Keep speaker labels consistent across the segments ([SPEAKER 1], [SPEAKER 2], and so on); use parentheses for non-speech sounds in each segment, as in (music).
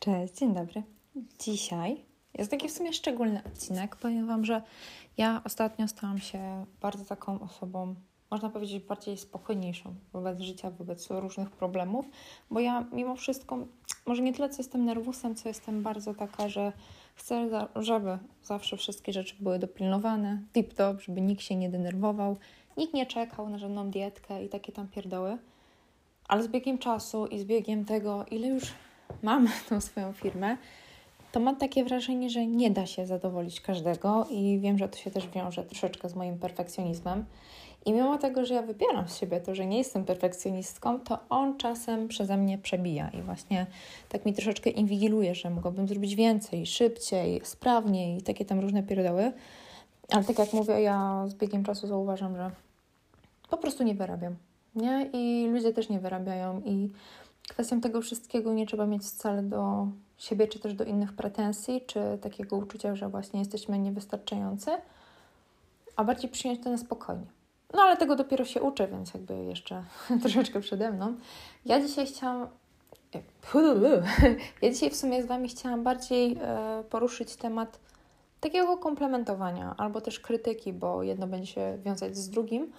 [SPEAKER 1] Cześć, dzień dobry. Dzisiaj jest taki w sumie szczególny odcinek. Powiem Wam, że ja ostatnio stałam się bardzo taką osobą, można powiedzieć, bardziej spokojniejszą wobec życia, wobec różnych problemów, bo ja mimo wszystko, może nie tyle co jestem nerwusem, co jestem bardzo taka, że chcę, żeby zawsze wszystkie rzeczy były dopilnowane, tip-top, żeby nikt się nie denerwował, nikt nie czekał na żadną dietkę i takie tam pierdoły. Ale z biegiem czasu i z biegiem tego, ile już mam (laughs) tą swoją firmę, to mam takie wrażenie, że nie da się zadowolić każdego i wiem, że to się też wiąże troszeczkę z moim perfekcjonizmem. I mimo tego, że ja wybieram z siebie to, że nie jestem perfekcjonistką, to on czasem przeze mnie przebija i właśnie tak mi troszeczkę inwigiluje, że mogłabym zrobić więcej, szybciej, sprawniej takie tam różne pierdoły. Ale tak jak mówię, ja z biegiem czasu zauważam, że po prostu nie wyrabiam. Nie? I ludzie też nie wyrabiają i kwestią tego wszystkiego nie trzeba mieć wcale do siebie, czy też do innych pretensji, czy takiego uczucia, że właśnie jesteśmy niewystarczający, a bardziej przyjąć to na spokojnie. No ale tego dopiero się uczę, więc jakby jeszcze (laughs) troszeczkę przede mną. Ja dzisiaj chciałam. (laughs) Ja dzisiaj w sumie z Wami chciałam bardziej e, poruszyć temat takiego komplementowania albo też krytyki, bo jedno będzie się wiązać z drugim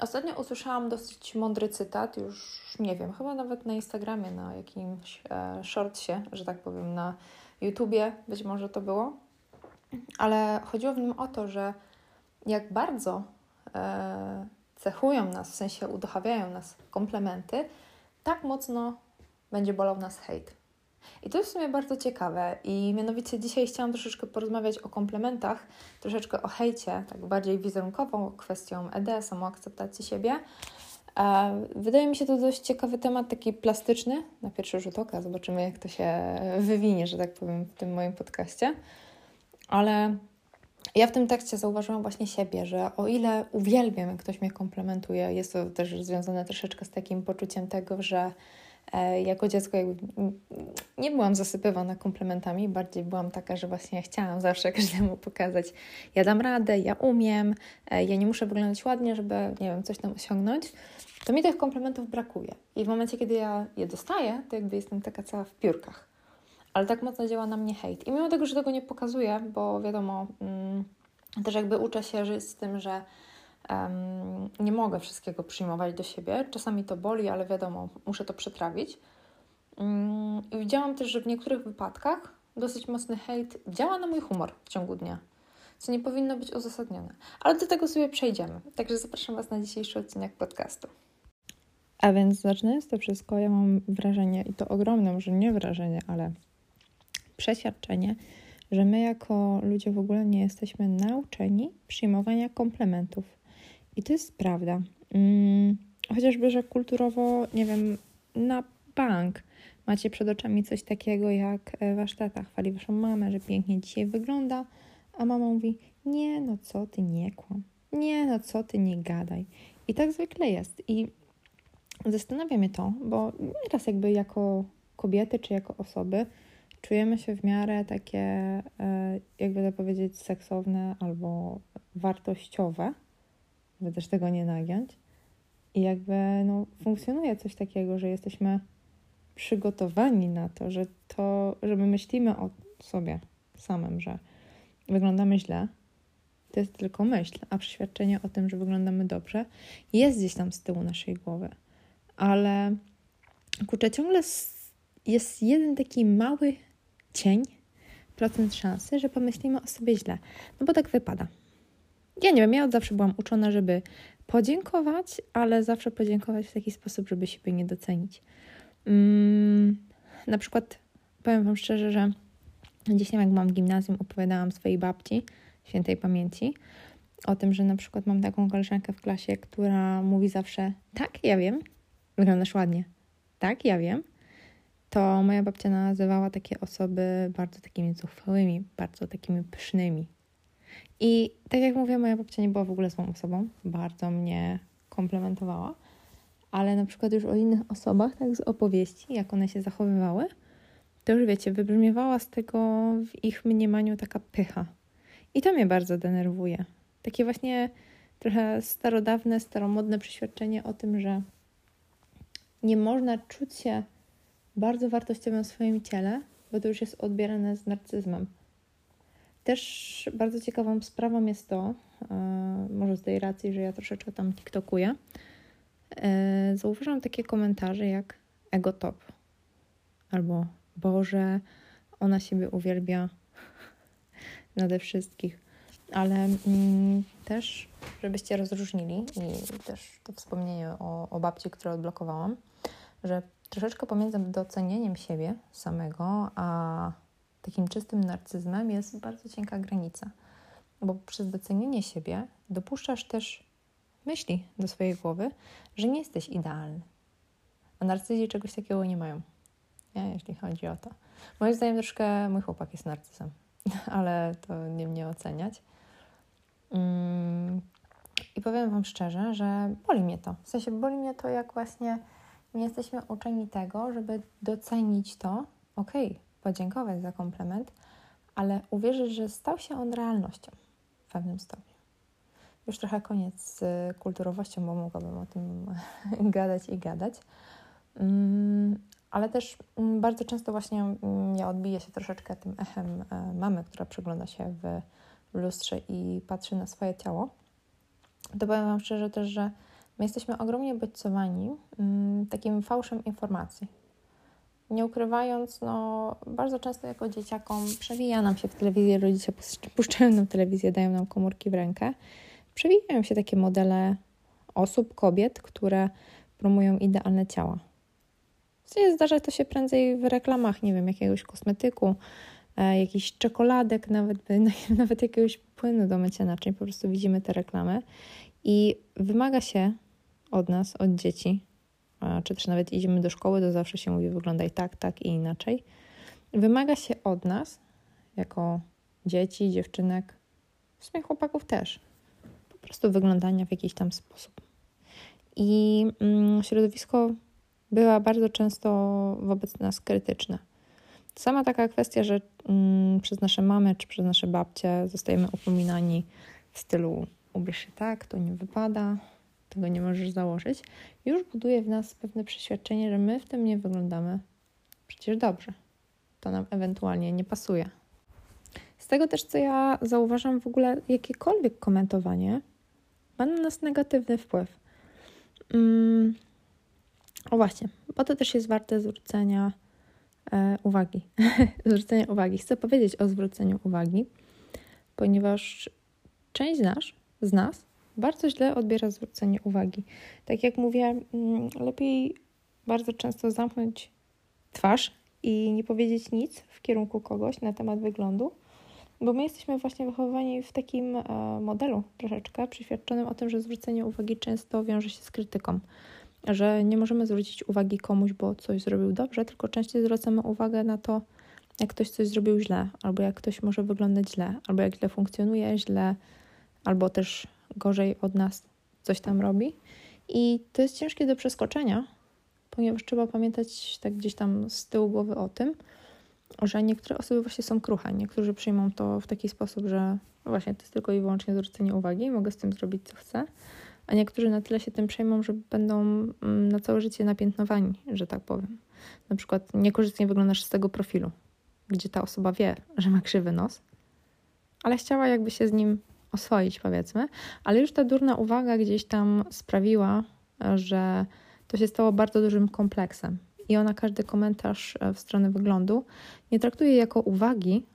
[SPEAKER 1] Ostatnio usłyszałam dosyć mądry cytat, już nie wiem, chyba nawet na Instagramie, na jakimś e, shortsie, że tak powiem, na YouTubie być może to było, ale chodziło w nim o to, że jak bardzo e, cechują nas, w sensie uduchawiają nas komplementy, tak mocno będzie bolał nas hejt. I to jest w sumie bardzo ciekawe i mianowicie dzisiaj chciałam troszeczkę porozmawiać o komplementach, troszeczkę o hejcie, tak bardziej wizerunkową kwestią ED, samoakceptacji siebie. E, wydaje mi się to dość ciekawy temat, taki plastyczny na pierwszy rzut oka. Zobaczymy, jak to się wywinie, że tak powiem, w tym moim podcaście. Ale ja w tym tekście zauważyłam właśnie siebie, że o ile uwielbiam, jak ktoś mnie komplementuje, jest to też związane troszeczkę z takim poczuciem tego, że jako dziecko jakby nie byłam zasypywana komplementami, bardziej byłam taka, że właśnie chciałam zawsze (laughs) każdemu pokazać, ja dam radę, ja umiem, e, ja nie muszę wyglądać ładnie, żeby, nie wiem, coś tam osiągnąć, to mi tych komplementów brakuje. I w momencie, kiedy ja je dostaję, to jakby jestem taka cała w piórkach. Ale tak mocno działa na mnie hejt. I mimo tego, że tego nie pokazuję, bo wiadomo, mm, też jakby uczę się żyć z tym, że Um, nie mogę wszystkiego przyjmować do siebie. Czasami to boli, ale wiadomo, muszę to przetrawić. Um, widziałam też, że w niektórych wypadkach dosyć mocny hejt działa na mój humor w ciągu dnia, co nie powinno być uzasadnione. Ale do tego sobie przejdziemy. Także zapraszam Was na dzisiejszy odcinek podcastu. A więc zaczynając to wszystko, ja mam wrażenie, i to ogromne, może nie wrażenie, ale przeświadczenie, że my jako ludzie w ogóle nie jesteśmy nauczeni przyjmowania komplementów. I to jest prawda. Hmm, chociażby, że kulturowo, nie wiem, na bank macie przed oczami coś takiego, jak e, wasz tata chwali waszą mamę, że pięknie dzisiaj wygląda, a mama mówi, nie, no co ty, nie kłam. Nie, no co ty, nie gadaj. I tak zwykle jest. I zastanawia mnie to, bo nieraz jakby jako kobiety czy jako osoby czujemy się w miarę takie, e, jakby to powiedzieć, seksowne albo wartościowe, żeby też tego nie nagiąć. I jakby no, funkcjonuje coś takiego, że jesteśmy przygotowani na to, że to, że my myślimy o sobie samym, że wyglądamy źle, to jest tylko myśl, a przeświadczenie o tym, że wyglądamy dobrze, jest gdzieś tam z tyłu naszej głowy. Ale kurczę, ciągle jest jeden taki mały cień, procent szansy, że pomyślimy o sobie źle. No bo tak wypada. Ja nie wiem, ja od zawsze byłam uczona, żeby podziękować, ale zawsze podziękować w taki sposób, żeby siebie nie docenić. Mm, na przykład powiem Wam szczerze, że gdzieś tam jak byłam w gimnazjum, opowiadałam swojej babci, świętej pamięci, o tym, że na przykład mam taką koleżankę w klasie, która mówi zawsze: Tak, ja wiem, wyglądasz ładnie. Tak, ja wiem. To moja babcia nazywała takie osoby bardzo takimi zuchwałymi, bardzo takimi pysznymi, i tak jak mówię, moja babcia nie była w ogóle złą osobą, bardzo mnie komplementowała, ale na przykład już o innych osobach, tak z opowieści, jak one się zachowywały, to już wiecie, wybrzmiewała z tego w ich mniemaniu taka pycha. I to mnie bardzo denerwuje. Takie właśnie trochę starodawne, staromodne przeświadczenie o tym, że nie można czuć się bardzo wartościowym w swoim ciele, bo to już jest odbierane z narcyzmem. Też bardzo ciekawą sprawą jest to, e, może z tej racji, że ja troszeczkę tam TikTokuję, e, zauważam takie komentarze jak ego top albo Boże, ona siebie uwielbia (laughs) nade wszystkich. Ale mm, też, żebyście rozróżnili i też to wspomnienie o, o babci, które odblokowałam, że troszeczkę pomiędzy docenieniem siebie samego, a takim czystym narcyzmem jest bardzo cienka granica. Bo przez docenienie siebie dopuszczasz też myśli do swojej głowy, że nie jesteś idealny. A narcyzi czegoś takiego nie mają, nie? jeśli chodzi o to. Moim zdaniem troszkę mój chłopak jest narcyzem, (laughs) ale to nie mnie oceniać. Mm, I powiem Wam szczerze, że boli mnie to. W sensie boli mnie to, jak właśnie nie jesteśmy uczeni tego, żeby docenić to, okej, okay, podziękować za komplement, ale uwierzyć, że stał się on realnością w pewnym stopniu. Już trochę koniec z kulturowością, bo mogłabym o tym (laughs) gadać i gadać. Mm, ale też mm, bardzo często właśnie mm, ja odbiję się troszeczkę tym echem e, mamy, która przegląda się w lustrze i patrzy na swoje ciało. To powiem Wam szczerze też, że my jesteśmy ogromnie bodźcowani takim fałszem informacji nie ukrywając, no bardzo często jako dzieciakom przewija nam się w telewizji, rodzice puszczają nam telewizję, dają nam komórki w rękę. Przewijają się takie modele osób, kobiet, które promują idealne ciała. Zdarza to się prędzej w reklamach, nie wiem, jakiegoś kosmetyku, e, jakichś czekoladek, nawet, (laughs) nawet jakiegoś płynu do mycia naczyń. Po prostu widzimy te reklamy i wymaga się od nas, od dzieci, czy też nawet idziemy do szkoły, to zawsze się mówi wyglądaj tak, tak i inaczej. Wymaga się od nas, jako dzieci, dziewczynek, w sumie chłopaków też, po prostu wyglądania w jakiś tam sposób. I mm, środowisko była bardzo często wobec nas krytyczne. Sama taka kwestia, że mm, przez nasze mamy czy przez nasze babcie zostajemy upominani w stylu ubierz się tak, to nie wypada, tego nie możesz założyć, już buduje w nas pewne przeświadczenie, że my w tym nie wyglądamy przecież dobrze. To nam ewentualnie nie pasuje. Z tego też, co ja zauważam, w ogóle jakiekolwiek komentowanie ma na nas negatywny wpływ. Mm. O właśnie, bo to też jest warte zwrócenia e, uwagi. (laughs) zwrócenia uwagi. Chcę powiedzieć o zwróceniu uwagi, ponieważ część z nas, z nas bardzo źle odbiera zwrócenie uwagi. Tak jak mówię, mm, lepiej bardzo często zamknąć twarz i nie powiedzieć nic w kierunku kogoś na temat wyglądu, bo my jesteśmy właśnie wychowani w takim e, modelu troszeczkę, przyświadczonym o tym, że zwrócenie uwagi często wiąże się z krytyką. Że nie możemy zwrócić uwagi komuś, bo coś zrobił dobrze, tylko częściej zwracamy uwagę na to, jak ktoś coś zrobił źle, albo jak ktoś może wyglądać źle, albo jak źle funkcjonuje, źle, albo też gorzej od nas coś tam robi. I to jest ciężkie do przeskoczenia, ponieważ trzeba pamiętać tak gdzieś tam z tyłu głowy o tym, że niektóre osoby właśnie są kruche. Niektórzy przyjmą to w taki sposób, że właśnie to jest tylko i wyłącznie zwrócenie uwagi, mogę z tym zrobić co chcę, a niektórzy na tyle się tym przejmą, że będą mm, na całe życie napiętnowani, że tak powiem. Na przykład niekorzystnie wyglądasz z tego profilu, gdzie ta osoba wie, że ma krzywy nos, ale chciała jakby się z nim oswoić, powiedzmy, ale już ta durna uwaga gdzieś tam sprawiła, że to się stało bardzo dużym kompleksem. I ona każdy komentarz e, w stronę wyglądu nie traktuje jako uwagi,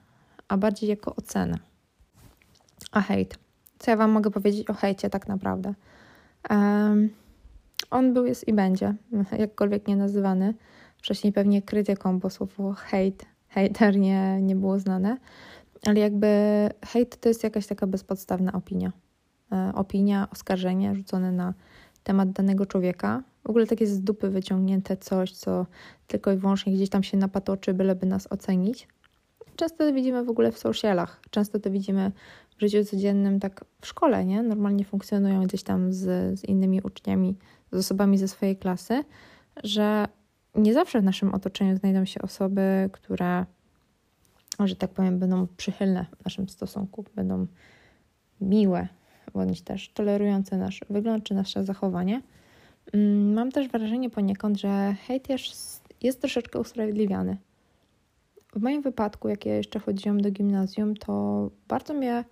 [SPEAKER 1] a bardziej jako ocenę. A hejt. Co ja Wam mogę powiedzieć o hejcie tak naprawdę? Um, on był, jest i będzie, (laughs) jakkolwiek nie nazywany. Wcześniej pewnie krytyką, bo słowo hejt, hejter nie, nie było znane ale jakby hejt to jest jakaś taka bezpodstawna opinia. E, opinia, oskarżenie rzucone na temat danego człowieka. W ogóle takie z dupy wyciągnięte coś, co tylko i wyłącznie gdzieś tam się napatoczy, byleby nas ocenić. Często to widzimy w ogóle w socialach, często to widzimy w życiu codziennym, tak w szkole, nie? Normalnie funkcjonują gdzieś tam z, z innymi uczniami, z osobami ze swojej klasy, że nie zawsze w naszym otoczeniu znajdą się osoby, które że tak powiem, będą przychylne w naszym stosunku, będą miłe, bądź też tolerujące nasz wygląd czy nasze zachowanie. Mm, mam też wrażenie poniekąd, że hejt jest, jest troszeczkę usprawiedliwiany. w moim wypadku, jak ja jeszcze chodziłam do gimnazjum, to bardzo mnie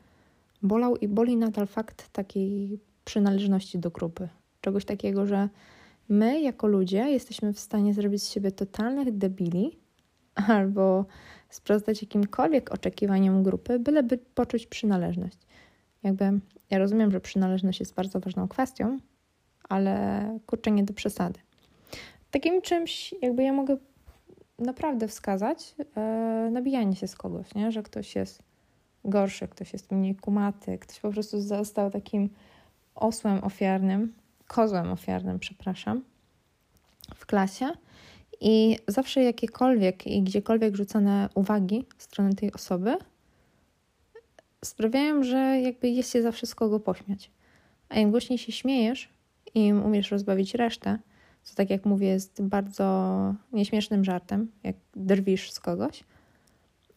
[SPEAKER 1] bolał i boli nadal fakt takiej przynależności do grupy. Czegoś takiego, że my jako ludzie jesteśmy w stanie zrobić z siebie totalnych debili (laughs) albo sprostać jakimkolwiek oczekiwaniom grupy, byleby poczuć przynależność. Jakby ja rozumiem, że przynależność jest bardzo ważną kwestią, ale kurczę, nie do przesady. Takim czymś, jakby ja mogę naprawdę wskazać, e, nabijanie się z kogoś, nie? że ktoś jest gorszy, ktoś jest mniej kumaty, ktoś po prostu został takim osłem ofiarnym, kozłem ofiarnym, przepraszam, w klasie. I zawsze jakiekolwiek i gdziekolwiek rzucone uwagi w stronę tej osoby sprawiają, że jakby jest się zawsze z kogo pośmiać. A im głośniej się śmiejesz, im umiesz rozbawić resztę, co tak jak mówię jest bardzo nieśmiesznym żartem, jak drwisz z kogoś.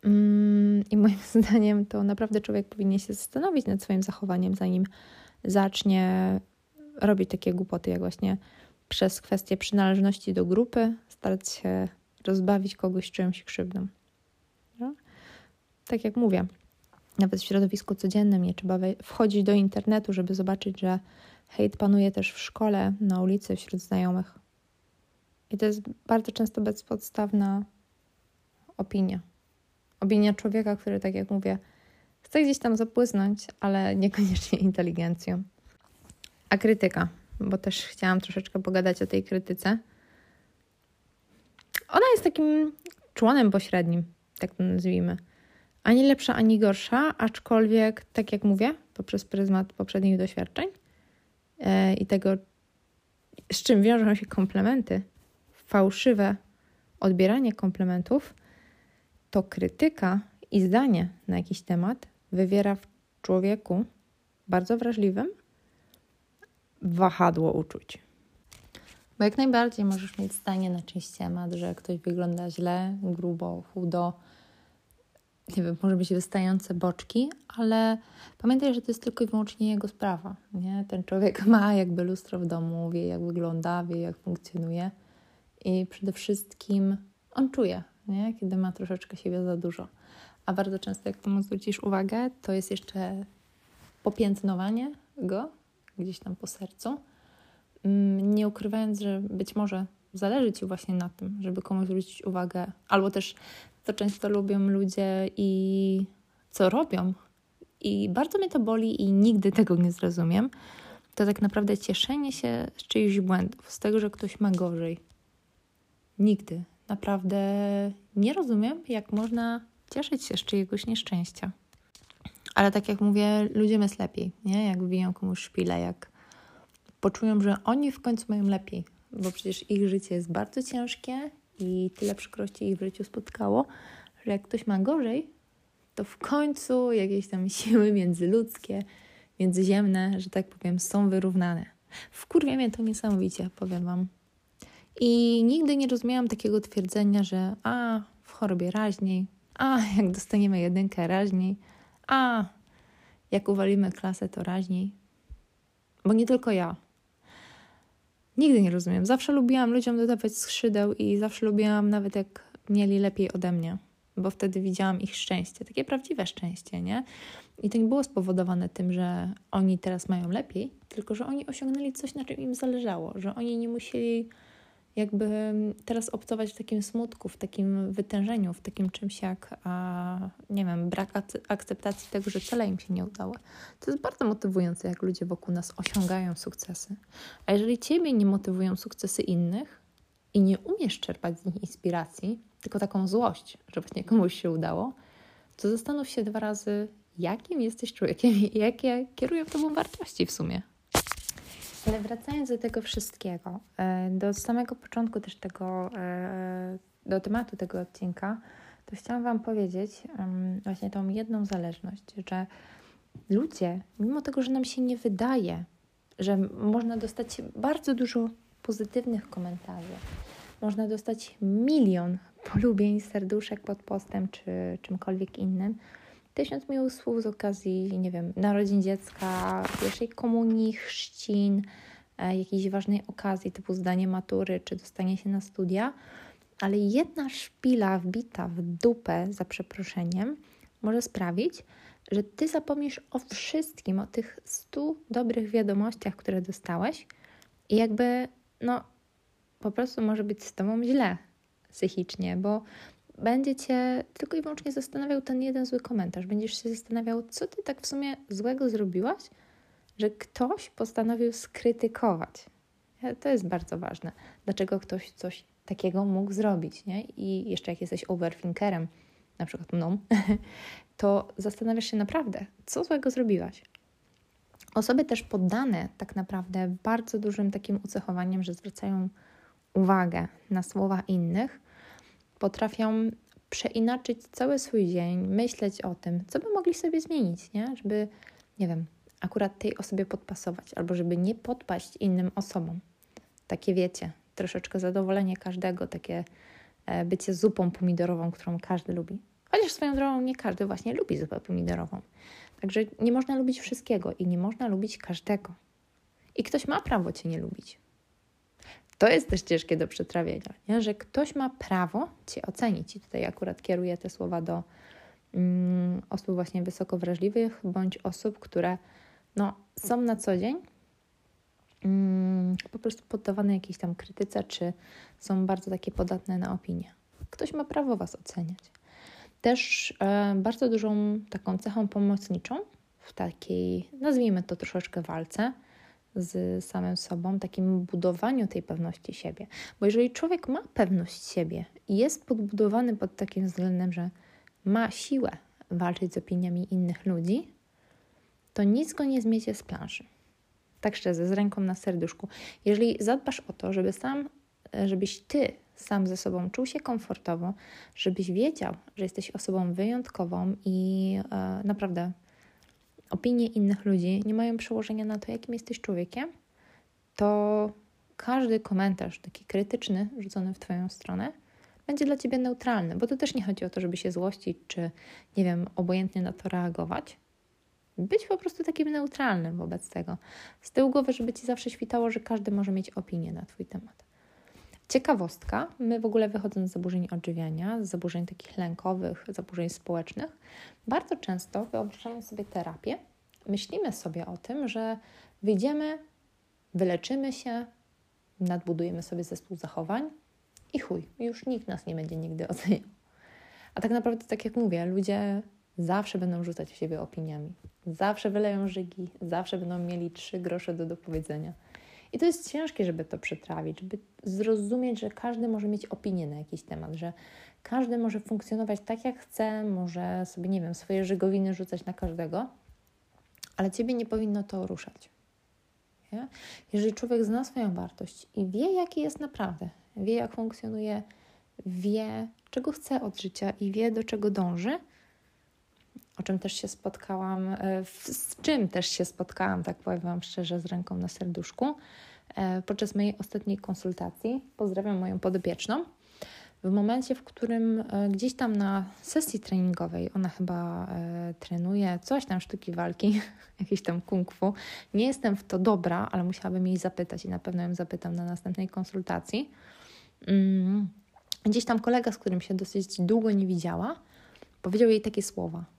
[SPEAKER 1] Mm, I moim (laughs) zdaniem to naprawdę człowiek powinien się zastanowić nad swoim zachowaniem, zanim zacznie robić takie głupoty, jak właśnie przez kwestię przynależności do grupy starać się rozbawić kogoś czymś krzywdą. No? Tak jak mówię, nawet w środowisku codziennym nie trzeba wchodzić do internetu, żeby zobaczyć, że hejt panuje też w szkole, na ulicy, wśród znajomych. I to jest bardzo często bezpodstawna opinia. Opinia człowieka, który, tak jak mówię, chce gdzieś tam zapłysnąć, ale niekoniecznie (laughs) inteligencją. A krytyka, bo też chciałam troszeczkę pogadać o tej krytyce. Ona jest takim członem pośrednim, tak to nazwijmy. Ani lepsza, ani gorsza, aczkolwiek, tak jak mówię, poprzez pryzmat poprzednich doświadczeń yy, i tego, z czym wiążą się komplementy, fałszywe odbieranie komplementów, to krytyka i zdanie na jakiś temat wywiera w człowieku bardzo wrażliwym wahadło uczuć. Bo jak najbardziej możesz mieć zdanie na czyjś temat, że ktoś wygląda źle, grubo, chudo, nie wiem, może być wystające boczki, ale pamiętaj, że to jest tylko i wyłącznie jego sprawa. Nie? Ten człowiek ma jakby lustro w domu, wie jak wygląda, wie jak funkcjonuje i przede wszystkim on czuje, nie? kiedy ma troszeczkę siebie za dużo. A bardzo często, jak temu zwrócisz uwagę, to jest jeszcze popiętnowanie go gdzieś tam po sercu, mm, nie ukrywając, że być może zależy Ci właśnie na tym, żeby komuś zwrócić uwagę, albo też to często lubią ludzie i co robią. I bardzo mnie to boli i nigdy tego nie zrozumiem. To tak naprawdę cieszenie się z czyichś błędów, z tego, że ktoś ma gorzej. Nigdy. Naprawdę nie rozumiem, jak można cieszyć się z czyjegoś nieszczęścia. Ale tak jak mówię, ludziom jest lepiej, nie? Jak wbiją komuś szpilę, jak poczują, że oni w końcu mają lepiej, bo przecież ich życie jest bardzo ciężkie i tyle przykrości ich w życiu spotkało, że jak ktoś ma gorzej, to w końcu jakieś tam (laughs) siły międzyludzkie, międzyziemne, że tak powiem, są wyrównane. Wkurwia mnie to niesamowicie, powiem Wam. I nigdy nie rozumiałam takiego twierdzenia, że a, w chorobie raźniej, a, jak dostaniemy jedynkę raźniej, a, jak uwalimy klasę, to raźniej. Bo nie tylko ja. Nigdy nie rozumiem. Zawsze lubiłam ludziom dodawać skrzydeł i zawsze lubiłam nawet jak mieli lepiej ode mnie, bo wtedy widziałam ich szczęście, takie prawdziwe szczęście, nie? I to nie było spowodowane tym, że oni teraz mają lepiej, tylko że oni osiągnęli coś, na czym im zależało, że oni nie musieli jakby teraz obcować w takim smutku, w takim wytężeniu, w takim czymś jak, a, nie wiem, brak akceptacji tego, że wcale im się nie udało. To jest bardzo motywujące, jak ludzie wokół nas osiągają sukcesy. A jeżeli ciebie nie motywują sukcesy innych i nie umiesz czerpać z nich inspiracji, tylko taką złość, że właśnie komuś się udało, to zastanów się dwa razy, jakim jesteś człowiekiem i jakie kierują tobą wartości w sumie. Ale wracając do tego wszystkiego, e, do samego początku też tego, e, do tematu tego odcinka, to chciałam Wam powiedzieć właśnie tą jedną zależność, że ludzie, mimo tego, że nam się nie wydaje, że można dostać bardzo dużo pozytywnych komentarzy, można dostać milion (laughs) polubień, serduszek pod postem czy czymkolwiek innym, tysiąc miłych słów z okazji, nie wiem, narodzin dziecka, pierwszej komunii, chrzcin, e, jakiejś ważnej okazji typu zdanie matury czy dostanie się na studia. ale jedna szpila wbita w dupę za przeproszeniem może sprawić, że ty zapomnisz o wszystkim, o tych stu dobrych wiadomościach, które dostałeś i jakby, no, po prostu może być z tobą źle psychicznie, bo będzie cię tylko i wyłącznie zastanawiał ten jeden zły komentarz. Będziesz się zastanawiał, co ty tak w sumie złego zrobiłaś, że ktoś postanowił skrytykować. To jest bardzo ważne. Dlaczego ktoś coś takiego mógł zrobić, nie? I jeszcze jak jesteś overthinkerem, na przykład mną, (laughs) to zastanawiasz się naprawdę, co złego zrobiłaś. Osoby też poddane tak naprawdę bardzo dużym takim ucechowaniem, że zwracają uwagę na słowa innych, potrafią przeinaczyć cały swój dzień, myśleć o tym, co by mogli sobie zmienić, nie? żeby, nie wiem, akurat tej osobie podpasować, albo żeby nie podpaść innym osobom. Takie wiecie, troszeczkę zadowolenie każdego, takie e, bycie zupą pomidorową, którą każdy lubi. Chociaż swoją drogą nie każdy właśnie lubi zupę pomidorową. Także nie można lubić wszystkiego i nie można lubić każdego. I ktoś ma prawo Cię nie lubić. To jest też ciężkie do przetrawienia, nie? że ktoś ma prawo Cię ocenić. I tutaj akurat kieruję te słowa do mm, osób właśnie wysoko wrażliwych, bądź osób, które no, są na co dzień mm, po prostu poddawane jakiejś tam krytyce, czy są bardzo takie podatne na opinię. Ktoś ma prawo Was oceniać. Też e, bardzo dużą taką cechą pomocniczą w takiej, nazwijmy to troszeczkę walce z samym sobą, takim budowaniu tej pewności siebie. Bo jeżeli człowiek ma pewność siebie i jest podbudowany pod takim względem, że ma siłę walczyć z opiniami innych ludzi, to nic go nie zmiecie z planszy. Tak szczerze, z ręką na serduszku. Jeżeli zadbasz o to, żeby sam, żebyś ty sam ze sobą czuł się komfortowo, żebyś wiedział, że jesteś osobą wyjątkową i e, naprawdę opinie innych ludzi nie mają przełożenia na to, jakim jesteś człowiekiem, to każdy komentarz taki krytyczny rzucony w Twoją stronę będzie dla Ciebie neutralny, bo to też nie chodzi o to, żeby się złościć, czy nie wiem, obojętnie na to reagować. Być po prostu takim neutralnym wobec tego. Z tyłu głowy, żeby Ci zawsze świtało, że każdy może mieć opinię na Twój temat. Ciekawostka, my w ogóle wychodząc z zaburzeń odżywiania, z zaburzeń takich lękowych, zaburzeń społecznych, bardzo często wyobrażając sobie terapię, myślimy sobie o tym, że wyjdziemy, wyleczymy się, nadbudujemy sobie zespół zachowań i chuj, już nikt nas nie będzie nigdy oceniał. A tak naprawdę, tak jak mówię, ludzie zawsze będą rzucać w siebie opiniami, zawsze wyleją żygi, zawsze będą mieli trzy grosze do dopowiedzenia. I to jest ciężkie, żeby to przetrawić, żeby zrozumieć, że każdy może mieć opinię na jakiś temat, że każdy może funkcjonować tak, jak chce, może sobie, nie wiem, swoje żygowiny rzucać na każdego, ale ciebie nie powinno to ruszać. Nie? Jeżeli człowiek zna swoją wartość i wie, jaki jest naprawdę, wie, jak funkcjonuje, wie, czego chce od życia i wie, do czego dąży, o czym też się spotkałam, e, z czym też się spotkałam, tak powiem Wam szczerze, z ręką na serduszku, e, podczas mojej ostatniej konsultacji. Pozdrawiam moją podopieczną. W momencie, w którym e, gdzieś tam na sesji treningowej, ona chyba trenuje coś tam sztuki walki, (laughs) jakieś tam kung fu. Nie jestem w to dobra, ale musiałabym jej zapytać i na pewno ją zapytam na następnej konsultacji. Mm, gdzieś tam kolega, z którym się dosyć długo nie widziała, powiedział jej takie słowa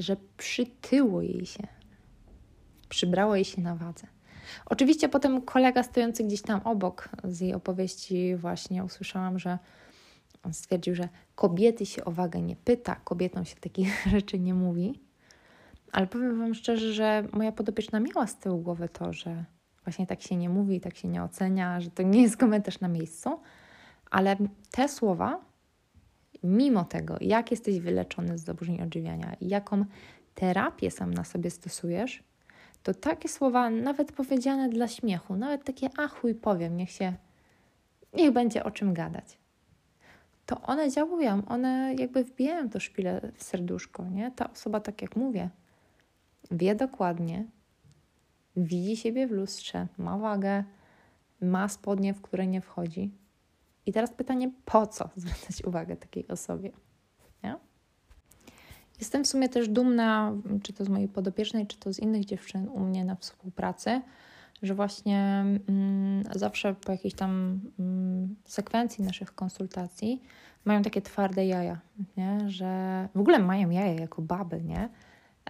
[SPEAKER 1] że przytyło jej się, przybrało jej się na wadze. Oczywiście potem kolega stojący gdzieś tam obok z jej opowieści właśnie usłyszałam, że on stwierdził, że kobiety się o wagę nie pyta, kobietom się takich (laughs) rzeczy nie mówi. Ale powiem Wam szczerze, że moja podopieczna miała z tyłu głowy to, że właśnie tak się nie mówi, tak się nie ocenia, że to nie jest komentarz na miejscu. Ale te słowa mimo tego, jak jesteś wyleczony z zaburzeń odżywiania jaką terapię sam na sobie stosujesz, to takie słowa, nawet powiedziane dla śmiechu, nawet takie achuj powiem, niech się, niech będzie o czym gadać. To one działają, one jakby wbijają to szpilę w serduszko, nie? Ta osoba, tak jak mówię, wie dokładnie, widzi siebie w lustrze, ma wagę, ma spodnie, w które nie wchodzi, i teraz pytanie, po co (laughs) zwracać uwagę takiej osobie? Nie? Jestem w sumie też dumna, czy to z mojej podopiecznej, czy to z innych dziewczyn u mnie na współpracy, że właśnie mm, zawsze po jakiejś tam mm, sekwencji naszych konsultacji mają takie twarde jaja, nie? że w ogóle mają jaja jako baby, nie?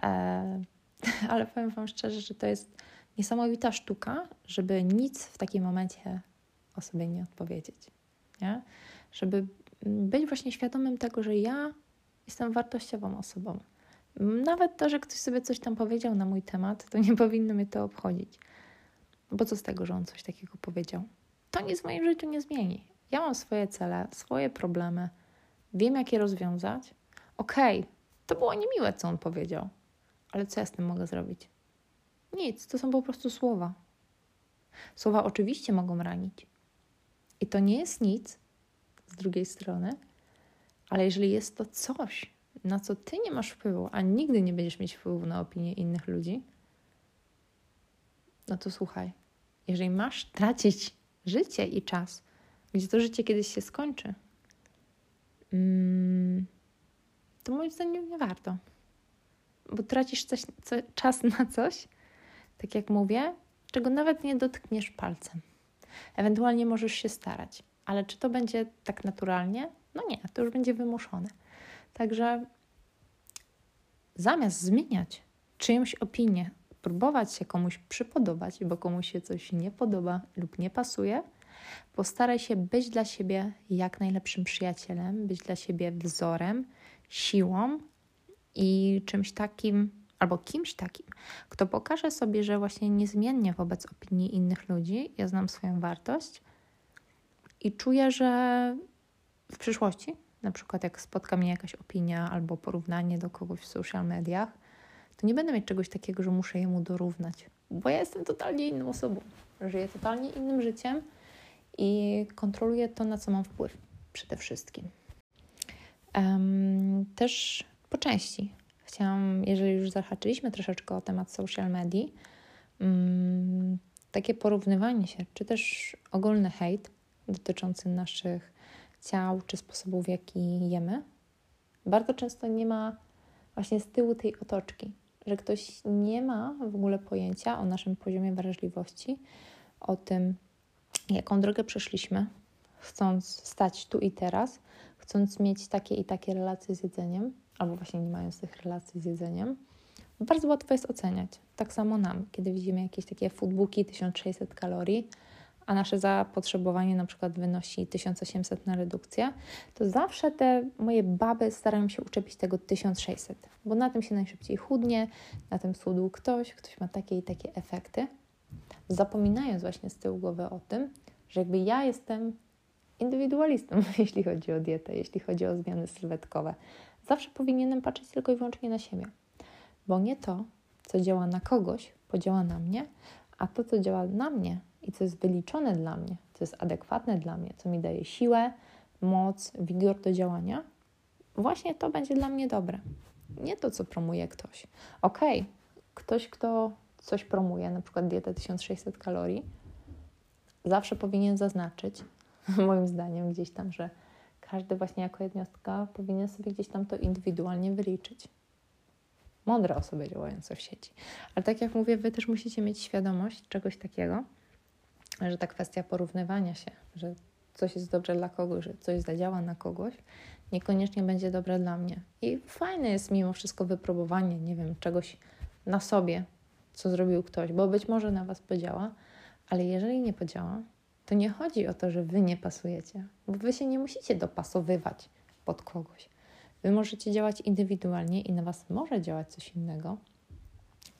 [SPEAKER 1] E, (laughs) ale powiem Wam szczerze, że to jest niesamowita sztuka, żeby nic w takim momencie o sobie nie odpowiedzieć, nie? Żeby być właśnie świadomym tego, że ja jestem wartościową osobą. Nawet to, że ktoś sobie coś tam powiedział na mój temat, to nie (laughs) powinno mnie to obchodzić. Bo co z tego, że on coś takiego powiedział? To nic w moim życiu nie zmieni. Ja mam swoje cele, swoje problemy, wiem, jak je rozwiązać. Okej, okay, to było niemiłe, co on powiedział, ale co ja z tym mogę zrobić? Nic, to są po prostu słowa. Słowa oczywiście mogą ranić. I to nie jest nic z drugiej strony, ale jeżeli jest to coś, na co ty nie masz wpływu, a nigdy nie będziesz mieć wpływu na opinię innych ludzi, no to słuchaj, jeżeli masz tracić życie i czas, gdzie to życie kiedyś się skończy, mm, to moim zdaniem nie warto. Bo tracisz coś, co, czas na coś, tak jak mówię, czego nawet nie dotkniesz palcem. Ewentualnie możesz się starać, ale czy to będzie tak naturalnie? No nie, to już będzie wymuszone. Także zamiast zmieniać czyjąś opinię, próbować się komuś przypodobać, bo komuś się coś nie podoba lub nie pasuje, postaraj się być dla siebie jak najlepszym przyjacielem, być dla siebie wzorem, siłą i czymś takim, albo kimś takim, kto pokaże sobie, że właśnie niezmiennie wobec opinii innych ludzi ja znam swoją wartość i czuję, że w przyszłości, na przykład jak spotka mnie jakaś opinia albo porównanie do kogoś w social mediach, to nie będę mieć czegoś takiego, że muszę jemu dorównać, bo ja jestem totalnie inną osobą. Żyję totalnie innym życiem i kontroluję to, na co mam wpływ przede wszystkim. Um, też po części chciałam, jeżeli już zahaczyliśmy troszeczkę o temat social media, um, takie porównywanie się, czy też ogólny hejt dotyczący naszych ciał, czy sposobów, w jaki jemy, bardzo często nie ma właśnie z tyłu tej otoczki że ktoś nie ma w ogóle pojęcia o naszym poziomie wrażliwości, o tym, jaką drogę przeszliśmy, chcąc stać tu i teraz, chcąc mieć takie i takie relacje z jedzeniem, albo właśnie nie mając tych relacji z jedzeniem. Bardzo łatwo jest oceniać. Tak samo nam, kiedy widzimy jakieś takie foodbooki 1600 kalorii, a nasze zapotrzebowanie na przykład wynosi 1800 na redukcję, to zawsze te moje baby starają się uczepić tego 1600, bo na tym się najszybciej chudnie, na tym schudł ktoś, ktoś ma takie i takie efekty, zapominając właśnie z tyłu głowy o tym, że jakby ja jestem indywidualistą, (laughs) jeśli chodzi o dietę, jeśli chodzi o zmiany sylwetkowe. Zawsze powinienem patrzeć tylko i wyłącznie na siebie, bo nie to, co działa na kogoś, podziała na mnie, a to, co działa na mnie, i co jest wyliczone dla mnie, co jest adekwatne dla mnie, co mi daje siłę, moc, wigor do działania, właśnie to będzie dla mnie dobre. Nie to, co promuje ktoś. Okej, okay, ktoś, kto coś promuje, na przykład dietę 1600 kalorii, zawsze powinien zaznaczyć, (laughs) moim zdaniem, gdzieś tam, że każdy właśnie jako jednostka powinien sobie gdzieś tam to indywidualnie wyliczyć. Mądre osoby działające w sieci. Ale tak jak mówię, Wy też musicie mieć świadomość czegoś takiego, że ta kwestia porównywania się, że coś jest dobre dla kogoś, że coś zadziała na kogoś, niekoniecznie będzie dobre dla mnie. I fajne jest mimo wszystko wypróbowanie, nie wiem, czegoś na sobie, co zrobił ktoś, bo być może na Was podziała, ale jeżeli nie podziała, to nie chodzi o to, że Wy nie pasujecie, bo Wy się nie musicie dopasowywać pod kogoś. Wy możecie działać indywidualnie i na Was może działać coś innego,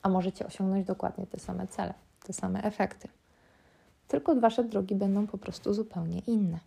[SPEAKER 1] a możecie osiągnąć dokładnie te same cele, te same efekty tylko wasze drogi będą po prostu zupełnie inne.